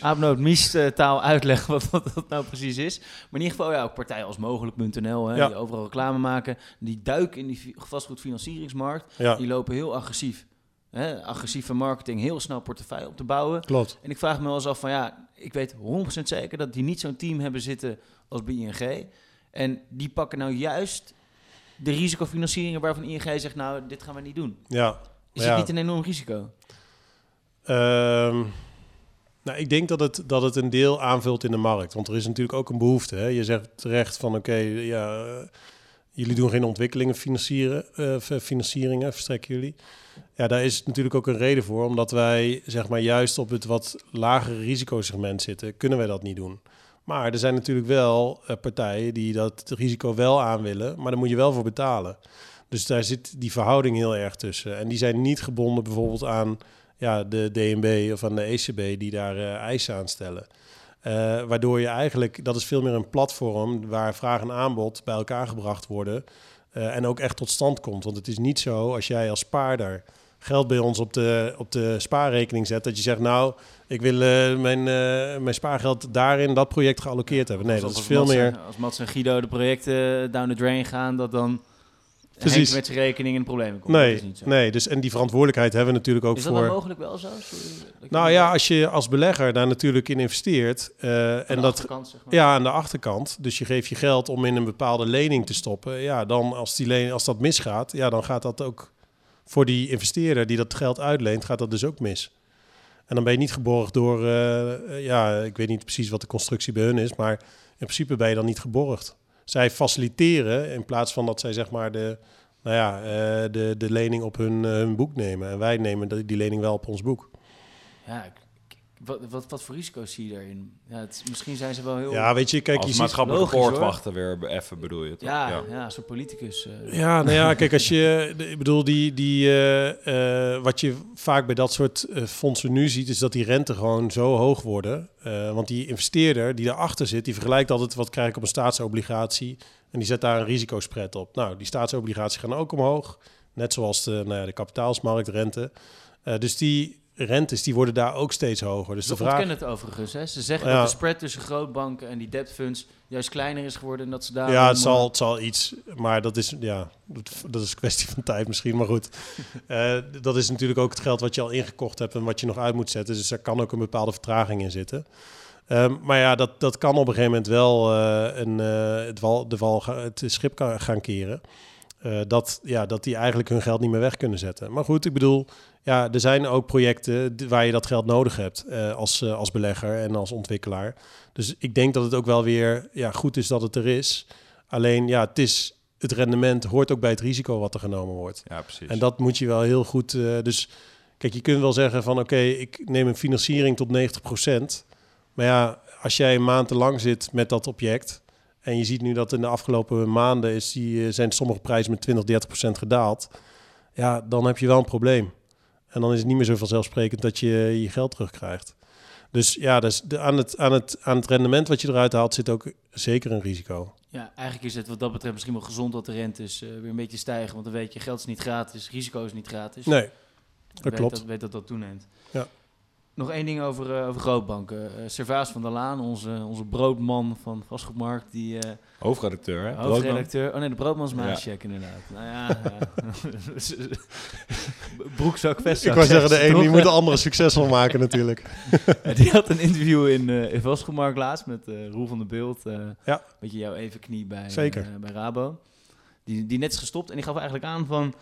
Aapnootmies. taal uitleggen wat, wat dat nou precies is. Maar in ieder geval ja, ook partijen als mogelijk.nl, ja. die overal reclame maken. Die duiken in die vastgoedfinancieringsmarkt. Ja. Die lopen heel agressief. Hè, agressieve marketing, heel snel portefeuille op te bouwen. Klopt. En ik vraag me wel eens af van ja, ik weet 100% zeker dat die niet zo'n team hebben zitten als bij ING. En die pakken nou juist de risicofinancieringen waarvan ING zegt nou, dit gaan we niet doen. Ja. Is het niet een enorm risico? Um, nou, ik denk dat het, dat het een deel aanvult in de markt. Want er is natuurlijk ook een behoefte. Hè? Je zegt terecht van oké, ja, jullie doen geen ontwikkelingen financieren, uh, financieringen, verstrekken jullie. Ja, daar is natuurlijk ook een reden voor. Omdat wij zeg maar juist op het wat lagere risicosegment zitten, kunnen wij dat niet doen. Maar er zijn natuurlijk wel uh, partijen die dat risico wel aan willen, maar daar moet je wel voor betalen. Dus daar zit die verhouding heel erg tussen. En die zijn niet gebonden bijvoorbeeld aan ja, de DNB of aan de ECB die daar uh, eisen aan stellen. Uh, waardoor je eigenlijk, dat is veel meer een platform waar vraag en aanbod bij elkaar gebracht worden. Uh, en ook echt tot stand komt. Want het is niet zo als jij als spaarder geld bij ons op de, op de spaarrekening zet, dat je zegt, nou, ik wil uh, mijn, mijn spaargeld daarin dat project geallokeerd hebben. Nee, dat is veel Mats, meer. Als Mats en Guido de projecten down the drain gaan, dat dan Precies. met zijn rekening in problemen komt. Nee, niet zo. nee dus, en die verantwoordelijkheid hebben we natuurlijk ook is voor... Is dat mogelijk wel zo? nou ja, als je als belegger daar natuurlijk in investeert... Uh, en dat, zeg maar. Ja, aan de achterkant. Dus je geeft je geld om in een bepaalde lening te stoppen. Ja, dan als, die lening, als dat misgaat, ja, dan gaat dat ook voor die investeerder die dat geld uitleent, gaat dat dus ook mis. En dan ben je niet geborgd door, uh, ja, ik weet niet precies wat de constructie bij hun is, maar in principe ben je dan niet geborgd. Zij faciliteren in plaats van dat zij zeg maar de, nou ja, uh, de, de lening op hun, hun boek nemen. En wij nemen die lening wel op ons boek. Ja, wat, wat, wat voor risico's zie je daarin? Ja, het, misschien zijn ze wel heel... Ja, weet je, kijk... Als je maatschappelijke poortwachter weer even bedoel je het? Ja, ja. ja zo'n politicus. Uh. Ja, nou ja, kijk, als je... Ik bedoel, die, die, uh, uh, wat je vaak bij dat soort fondsen nu ziet... is dat die rente gewoon zo hoog worden. want die investeerder die daarachter zit... die vergelijkt altijd wat krijg ik op een staatsobligatie... en die zet daar een risicospread op. Nou, die staatsobligaties gaan ook omhoog. Net zoals de, nou ja, de kapitaalsmarktrente. dus die rentes die worden daar ook steeds hoger. Dus de vraag... het overigens. Hè? Ze zeggen dat de spread tussen grootbanken en die debt funds juist kleiner is geworden en dat ze daar. Ja, het zal, het zal iets, maar dat is ja, dat is een kwestie van tijd misschien. Maar goed, uh, dat is natuurlijk ook het geld wat je al ingekocht hebt en wat je nog uit moet zetten. Dus er kan ook een bepaalde vertraging in zitten. Um, maar ja, dat, dat kan op een gegeven moment wel uh, een, uh, het, wal, de val, het schip kan gaan keren. dat, ja, dat die eigenlijk hun geld niet meer weg kunnen zetten. Maar goed, ik bedoel, ja, er zijn ook projecten waar je dat geld nodig hebt uh, als, uh, als belegger en als ontwikkelaar. Dus ik denk dat het ook wel weer ja, goed is dat het er is. Alleen ja, het is het rendement hoort ook bij het risico wat er genomen wordt. Ja, precies. En dat moet je wel heel goed. Uh, dus kijk, je kunt wel zeggen van oké, ik neem een financiering tot 90%. Maar ja, als jij een maand te lang zit met dat object. En je ziet nu dat in de afgelopen maanden is die, zijn sommige prijzen met 20, 30% gedaald. Ja, dan heb je wel een probleem. En dan is het niet meer zo vanzelfsprekend dat je je geld terugkrijgt. Dus ja, dus de, aan, het, aan, het, aan het rendement wat je eruit haalt zit ook zeker een risico. Ja, eigenlijk is het wat dat betreft misschien wel gezond dat de rentes uh, weer een beetje stijgen. Want dan weet je, geld is niet gratis, risico is niet gratis. Nee, dat weet klopt. Dat, weet dat dat toeneemt. Ja. Nog één ding over, uh, over grootbanken. Uh, Servaas van der Laan, onze, onze broodman van Vastgoedmarkt, die... Uh, hoofdredacteur, hè? Hoofdredacteur. Oh nee, de broodmansmaatcheck ja. inderdaad. Nou ja, broekzak, vestzak. Ik wou zeggen, de een die moet de andere succesvol maken natuurlijk. die had een interview in, in Vastgoedmarkt laatst met Roel van der Beeld. ja. Met je jouw even knie bij, Zeker. bij Rabo. Die, die net is gestopt en die gaf eigenlijk aan van...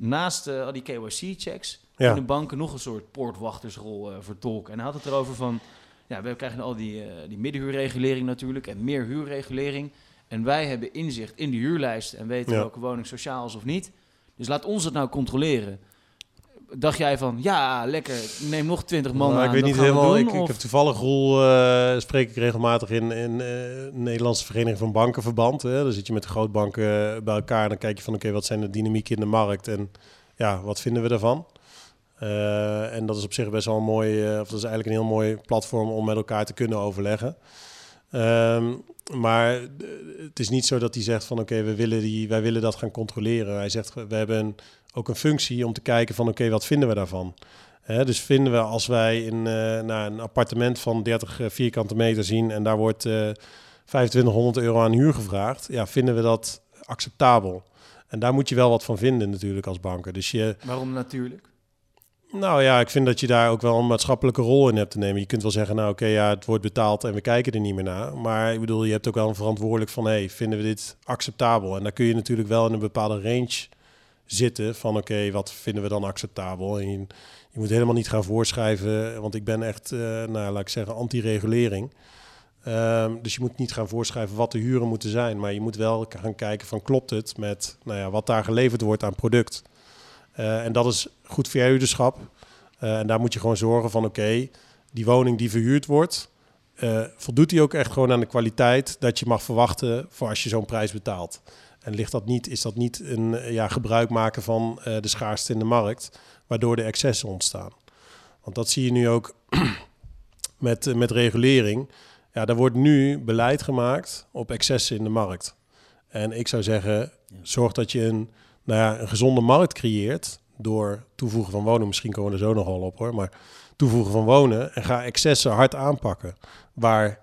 Naast al die KYC-checks ja. de banken nog een soort poortwachtersrol uh, vertolken. En hij had het erover van, ja, we krijgen al die, uh, die middenhuurregulering natuurlijk en meer huurregulering. En wij hebben inzicht in de huurlijst en weten Ja. welke woning sociaal is of niet. Dus laat ons het nou controleren. Dacht jij van, ja, lekker, neem nog twintig man Nou, aan, ik weet niet helemaal. doen, Ik, heb toevallig Roel eh, spreek ik regelmatig in, in eh, de Nederlandse Vereniging van Bankenverband. Hè. Dan zit je met de grootbanken eh, bij elkaar en dan kijk je van oké, wat zijn de dynamieken in de markt en ja, wat vinden we daarvan? Eh, en dat is op zich best wel een mooi, eh, of dat is eigenlijk een heel mooi platform om met elkaar te kunnen overleggen. Ehm, maar eh, het is niet zo dat hij zegt van oké, we willen die, wij willen dat gaan controleren. Hij zegt we hebben ook een functie om te kijken van oké, wat vinden we daarvan? Dus vinden we als wij in, eh, nou, een appartement van 30 vierkante meter zien en daar wordt eh 2500 euro aan huur gevraagd, ja, vinden we dat acceptabel? En daar moet je wel wat van vinden natuurlijk als banker. Dus je, Waarom natuurlijk? Nou ja, ik vind dat je daar ook wel een maatschappelijke rol in hebt te nemen. Je kunt wel zeggen, nou oké, ja, het wordt betaald en we kijken er niet meer naar. Maar ik bedoel, je hebt ook wel een verantwoordelijk van, hey, vinden we dit acceptabel? En daar kun je natuurlijk wel in een bepaalde range zitten van, oké, wat vinden we dan acceptabel? En je, je moet helemaal niet gaan voorschrijven, want ik ben echt, eh, nou laat ik zeggen, anti-regulering. Ehm, dus je moet niet gaan voorschrijven wat de huren moeten zijn, maar je moet wel gaan kijken van, klopt het met, nou ja, wat daar geleverd wordt aan product? Uh, en dat is goed verhuurderschap. Uh, en daar moet je gewoon zorgen van, oké, die woning die verhuurd wordt, uh, voldoet die ook echt gewoon aan de kwaliteit dat je mag verwachten voor als je zo'n prijs betaalt. En ligt dat niet, is dat niet een ja, gebruik maken van de schaarste in de markt, waardoor de excessen ontstaan. Want dat zie je nu ook met, met regulering. Ja, daar wordt nu beleid gemaakt op excessen in de markt. En ik zou zeggen, zorg dat je een nou ja, een gezonde markt creëert door toevoegen van wonen. Misschien komen we er zo nog wel op hoor. Maar toevoegen van wonen en ga excessen hard aanpakken. Waar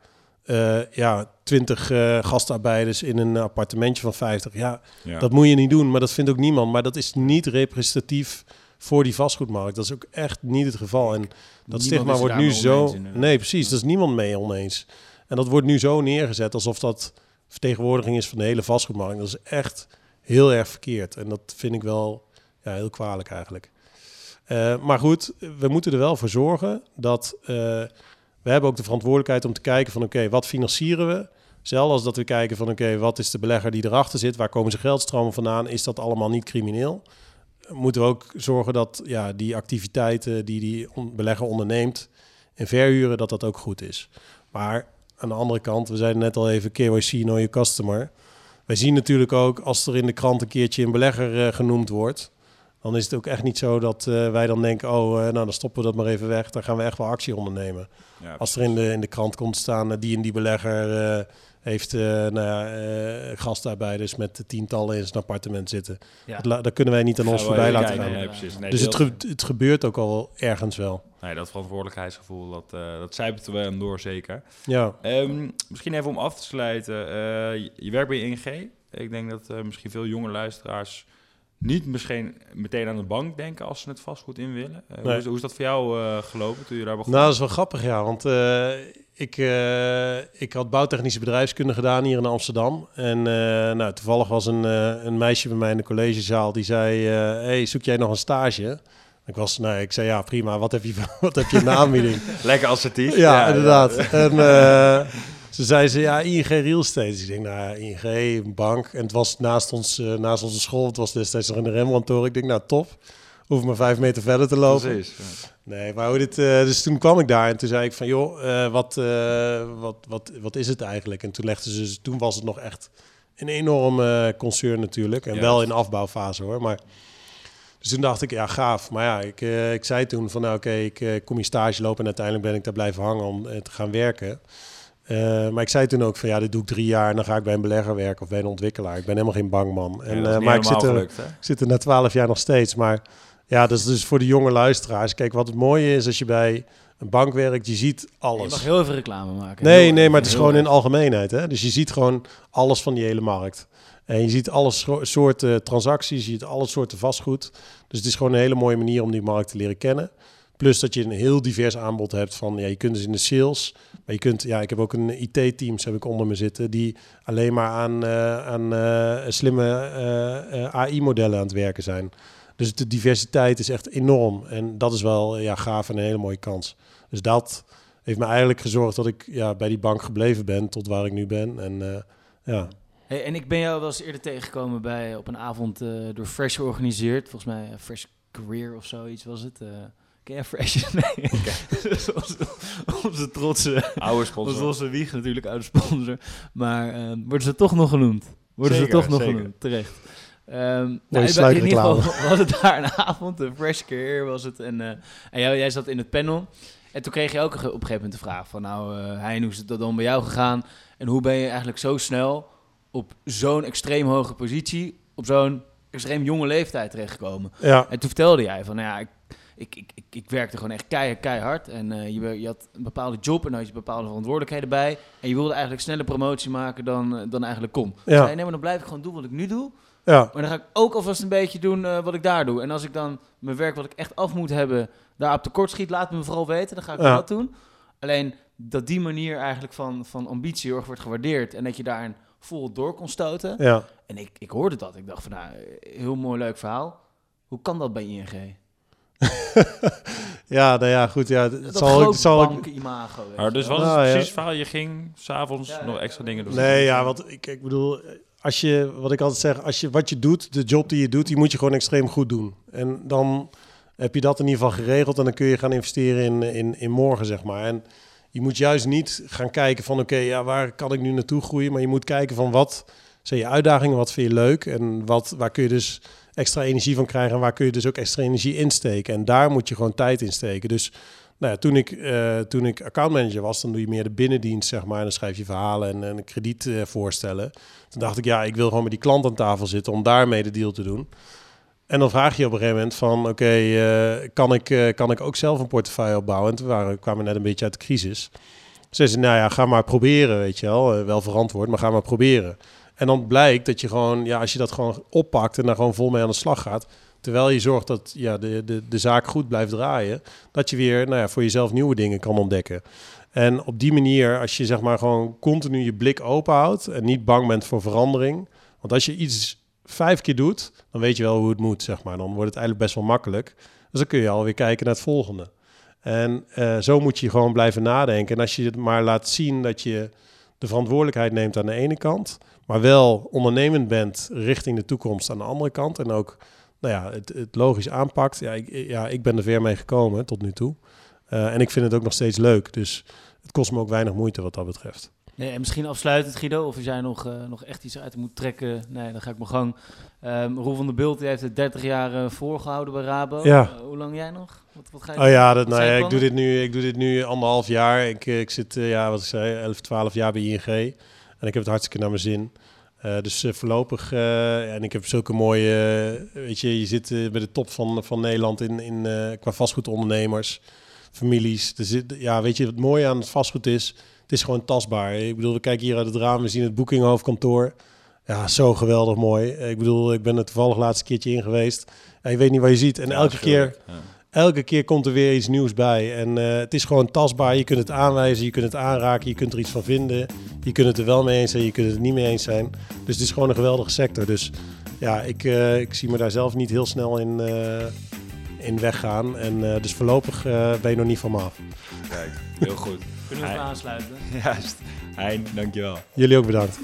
uh, ja, 20 uh, gastarbeiders in een appartementje van 50. Ja, Ja. dat moet je niet doen. Maar dat vindt ook niemand. Maar dat is niet representatief voor die vastgoedmarkt. Dat is ook echt niet het geval. En dat Niemand stigma wordt nu zo... inderdaad. Nee, precies. Dat is niemand mee oneens. En dat wordt nu zo neergezet alsof dat vertegenwoordiging is van de hele vastgoedmarkt. Dat is echt heel erg verkeerd. En dat vind ik wel ja, heel kwalijk eigenlijk. Eh, maar goed, we moeten er wel voor zorgen dat eh, we hebben ook de verantwoordelijkheid om te kijken van oké, wat financieren we? Zelfs als dat we kijken van oké, wat is de belegger die erachter zit? Waar komen zijn geldstromen vandaan? Is dat allemaal niet crimineel? Moeten we ook zorgen dat ja, die activiteiten die die belegger onderneemt en verhuren, dat dat ook goed is. Maar aan de andere kant, we zeiden net al even KYC, know your customer. Wij zien natuurlijk ook als er in de krant een keertje een belegger eh, genoemd wordt, dan is het ook echt niet zo dat eh, wij dan denken, oh, eh, nou dan stoppen we dat maar even weg. Dan gaan we echt wel actie ondernemen. Ja, Als er in de, in de krant komt staan, die en die belegger eh, heeft eh, nou ja, eh, gastarbeiders met tientallen in zijn appartement zitten. Ja. Dat, kunnen wij niet aan ons voorbij laten gaan. Nee, precies. Nee, dus het, ge- het gebeurt ook al ergens wel. Nee, dat verantwoordelijkheidsgevoel, dat, eh dat wel aan door, zeker. Ja, Ehm, misschien even om af te sluiten. eh, je, je werkt bij ING. Ik denk dat eh, misschien veel jonge luisteraars niet misschien meteen aan de bank denken als ze het vastgoed in willen. Hoe, is, hoe is dat voor jou eh, gelopen toen je daar begon? nou dat is wel grappig ja, want ik, ik had bouwtechnische bedrijfskunde gedaan hier in Amsterdam. En nou, toevallig was een, een meisje bij mij in de collegezaal die zei, hey, zoek jij nog een stage? Ik was, nou, ik zei ja prima, wat heb je, wat heb je in de aanbieding? Lekker assertief. Ja, inderdaad. En eh, ze zei ze, ja, ING Real Estate. Ik denk, nou, ja, ING, een bank. En het was naast, ons, eh, naast onze school. Het was destijds nog in de Rembrandttoren. Ik denk, nou, top. Hoef maar vijf meter verder te lopen. Precies. ja. Nee, maar hoe dit, eh, dus toen kwam ik daar en toen zei ik van, joh, wat, wat, wat, wat is het eigenlijk? En toen legden ze, dus toen was het nog echt een enorm concern natuurlijk. En wel in afbouwfase hoor. Maar, dus toen dacht ik, ja, gaaf. Maar ja, ik, eh, ik zei toen van, nou oké, ik eh, kom hier stage lopen en uiteindelijk ben ik daar blijven hangen om eh, te gaan werken. Maar ik zei toen ook van, ja, dit doe ik drie jaar en dan ga ik bij een belegger werken of bij een ontwikkelaar. Ik ben helemaal geen bankman. Ja, En, niet maar ik zit er, gelukt, ik zit er na twaalf jaar nog steeds. Maar ja, dat is dus voor de jonge luisteraars. Kijk, wat het mooie is als je bij een bank werkt, je ziet Je alles. mag heel even reclame maken. Nee, Heel nee, maar het is gewoon in algemeenheid. Hè? Dus je ziet gewoon alles van die hele markt. En je ziet alle soorten transacties, je ziet alle soorten vastgoed. Dus het is gewoon een hele mooie manier om die markt te leren kennen. Plus dat je een heel divers aanbod hebt van, ja, je kunt dus in de sales, maar je kunt, ja, ik heb ook een IT-teams heb ik onder me zitten die alleen maar aan, eh, aan eh, slimme eh, AI-modellen aan het werken zijn. Dus de diversiteit is echt enorm en dat is wel ja, gaaf en een hele mooie kans. Dus dat heeft me eigenlijk gezorgd dat ik ja, bij die bank gebleven ben tot waar ik nu ben. En ja, Hey, en ik ben jou wel eens eerder tegengekomen bij, op een avond eh, door Fresh georganiseerd. Volgens mij eh, Fresh Career of zoiets was het. eh ken jij Fresh? Nee. onze, onze trotse, Oude onze sponsor. losse wieg natuurlijk, oude sponsor. Maar eh, worden ze toch nog genoemd? Worden Zeker, ze toch nog zeker. genoemd, terecht. Ehm nou, in Mooie ieder geval, we hadden daar een avond, een Fresh Career was het. En, en jij, jij zat in het panel. En toen kreeg je ook op een gegeven moment de vraag van... Nou, eh Hein, hoe is het dan bij jou gegaan? En hoe ben je eigenlijk zo snel op zo'n extreem hoge positie... op zo'n extreem jonge leeftijd terechtgekomen? ja, En toen vertelde jij van, nou ja, ik, ik, ik, ik, werkte gewoon echt keihard, keihard. En eh, je, je had een bepaalde job en daar had je bepaalde verantwoordelijkheden bij. En je wilde eigenlijk sneller promotie maken dan, eh, dan eigenlijk kon. Ja. Nee, maar dan blijf ik gewoon doen wat ik nu doe. ja, Maar dan ga ik ook alvast een beetje doen eh, wat ik daar doe. En als ik dan mijn werk wat ik echt af moet hebben, daar op tekort schiet, laat me vooral weten. Dan ga ik Ja. dat doen. Alleen dat die manier eigenlijk van, van ambitie heel erg wordt gewaardeerd. En dat je daar een vol door kon stoten. ja. En ik, ik hoorde dat. Ik dacht van, nou, heel mooi, leuk verhaal. Hoe kan dat bij ING? ja, nou ja, goed. Ja, het Dat zal ook, het zal ook, bank-imago. weet Maar dus wat is Nou, het ja. precies het verhaal? Je ging s'avonds Ja, nog ja, extra ja. dingen doen. nee, ja, wat ik, ik bedoel, als je, wat ik altijd zeg, als je wat je doet, de job die je doet, die moet je gewoon extreem goed doen. En dan heb je dat in ieder geval geregeld en dan kun je gaan investeren in, in, in morgen, zeg maar. En je moet juist niet gaan kijken van, oké, ja, waar kan ik nu naartoe groeien? Maar je moet kijken van, wat zijn je uitdagingen, wat vind je leuk? En wat, waar kun je dus extra energie van krijgen en waar kun je dus ook extra energie insteken? En daar moet je gewoon tijd in steken. Dus nou ja, toen ik, eh, toen ik accountmanager was, dan doe je meer de binnendienst, zeg maar. En dan schrijf je verhalen en, en krediet eh, voorstellen. Toen dacht ik, ja, ik wil gewoon met die klant aan tafel zitten om daarmee de deal te doen. En dan vraag je op een gegeven moment van, oké, eh, kan, ik, eh, kan ik ook zelf een portefeuille opbouwen? En toen waren, kwamen we net een beetje uit de crisis. Ze zei, nou ja, ga maar proberen, weet je wel. Eh, wel verantwoord, maar ga maar proberen. En dan blijkt dat je gewoon, ja, als je dat gewoon oppakt en daar gewoon vol mee aan de slag gaat, terwijl je zorgt dat ja, de, de, de zaak goed blijft draaien, dat je weer nou ja, voor jezelf nieuwe dingen kan ontdekken. En op die manier, als je zeg maar gewoon continu je blik open houdt en niet bang bent voor verandering. Want als je iets vijf keer doet, dan weet je wel hoe het moet, zeg maar. Dan wordt het eigenlijk best wel makkelijk. Dus dan kun je alweer kijken naar het volgende. En eh, zo moet je gewoon blijven nadenken. En als je het maar laat zien dat je de verantwoordelijkheid neemt aan de ene kant, maar wel ondernemend bent richting de toekomst aan de andere kant. En ook nou ja, het, het logisch aanpakt. Ja ik, ja, ik ben er ver mee gekomen tot nu toe. Uh, en ik vind het ook nog steeds leuk. Dus het kost me ook weinig moeite wat dat betreft. Nee, en misschien afsluitend, Guido, of als jij nog, uh, nog echt iets uit moet trekken, nee, dan ga ik mijn gang. Um, Roel van der Bult die heeft het 30 jaar uh, voorgehouden bij Rabo. Ja. Uh, hoe lang jij nog? Wat, wat ga je oh ja, dat, nou ja ik, doe dit nu, ik doe dit nu anderhalf jaar. Ik, ik zit, ja, wat ik zei, 11, 12 jaar bij ING. En ik heb het hartstikke naar mijn zin. dus voorlopig, en ik heb zulke mooie, weet je, je zit bij de top van, van Nederland in, in, qua vastgoedondernemers, families. Dus, ja, weet je, wat mooi aan het vastgoed is het is gewoon tastbaar. Ik bedoel, we kijken hier uit het raam, we zien het boekinghoofdkantoor. Ja, zo geweldig mooi. Ik bedoel, ik ben er toevallig laatste keertje in geweest. Ja, je weet niet wat je ziet. En ja, elke keer, ja. elke keer komt er weer iets nieuws bij. En uh, het is gewoon tastbaar. Je kunt het aanwijzen, je kunt het aanraken, je kunt er iets van vinden. Je kunt het er wel mee eens zijn, je kunt het er niet mee eens zijn. Dus het is gewoon een geweldige sector. Dus ja, ik, uh, ik zie me daar zelf niet heel snel in, uh, in weggaan. En dus voorlopig ben je nog niet van me af. Kijk, heel goed. Kunnen we aansluiten? Juist. Hein, dankjewel. Jullie ook bedankt.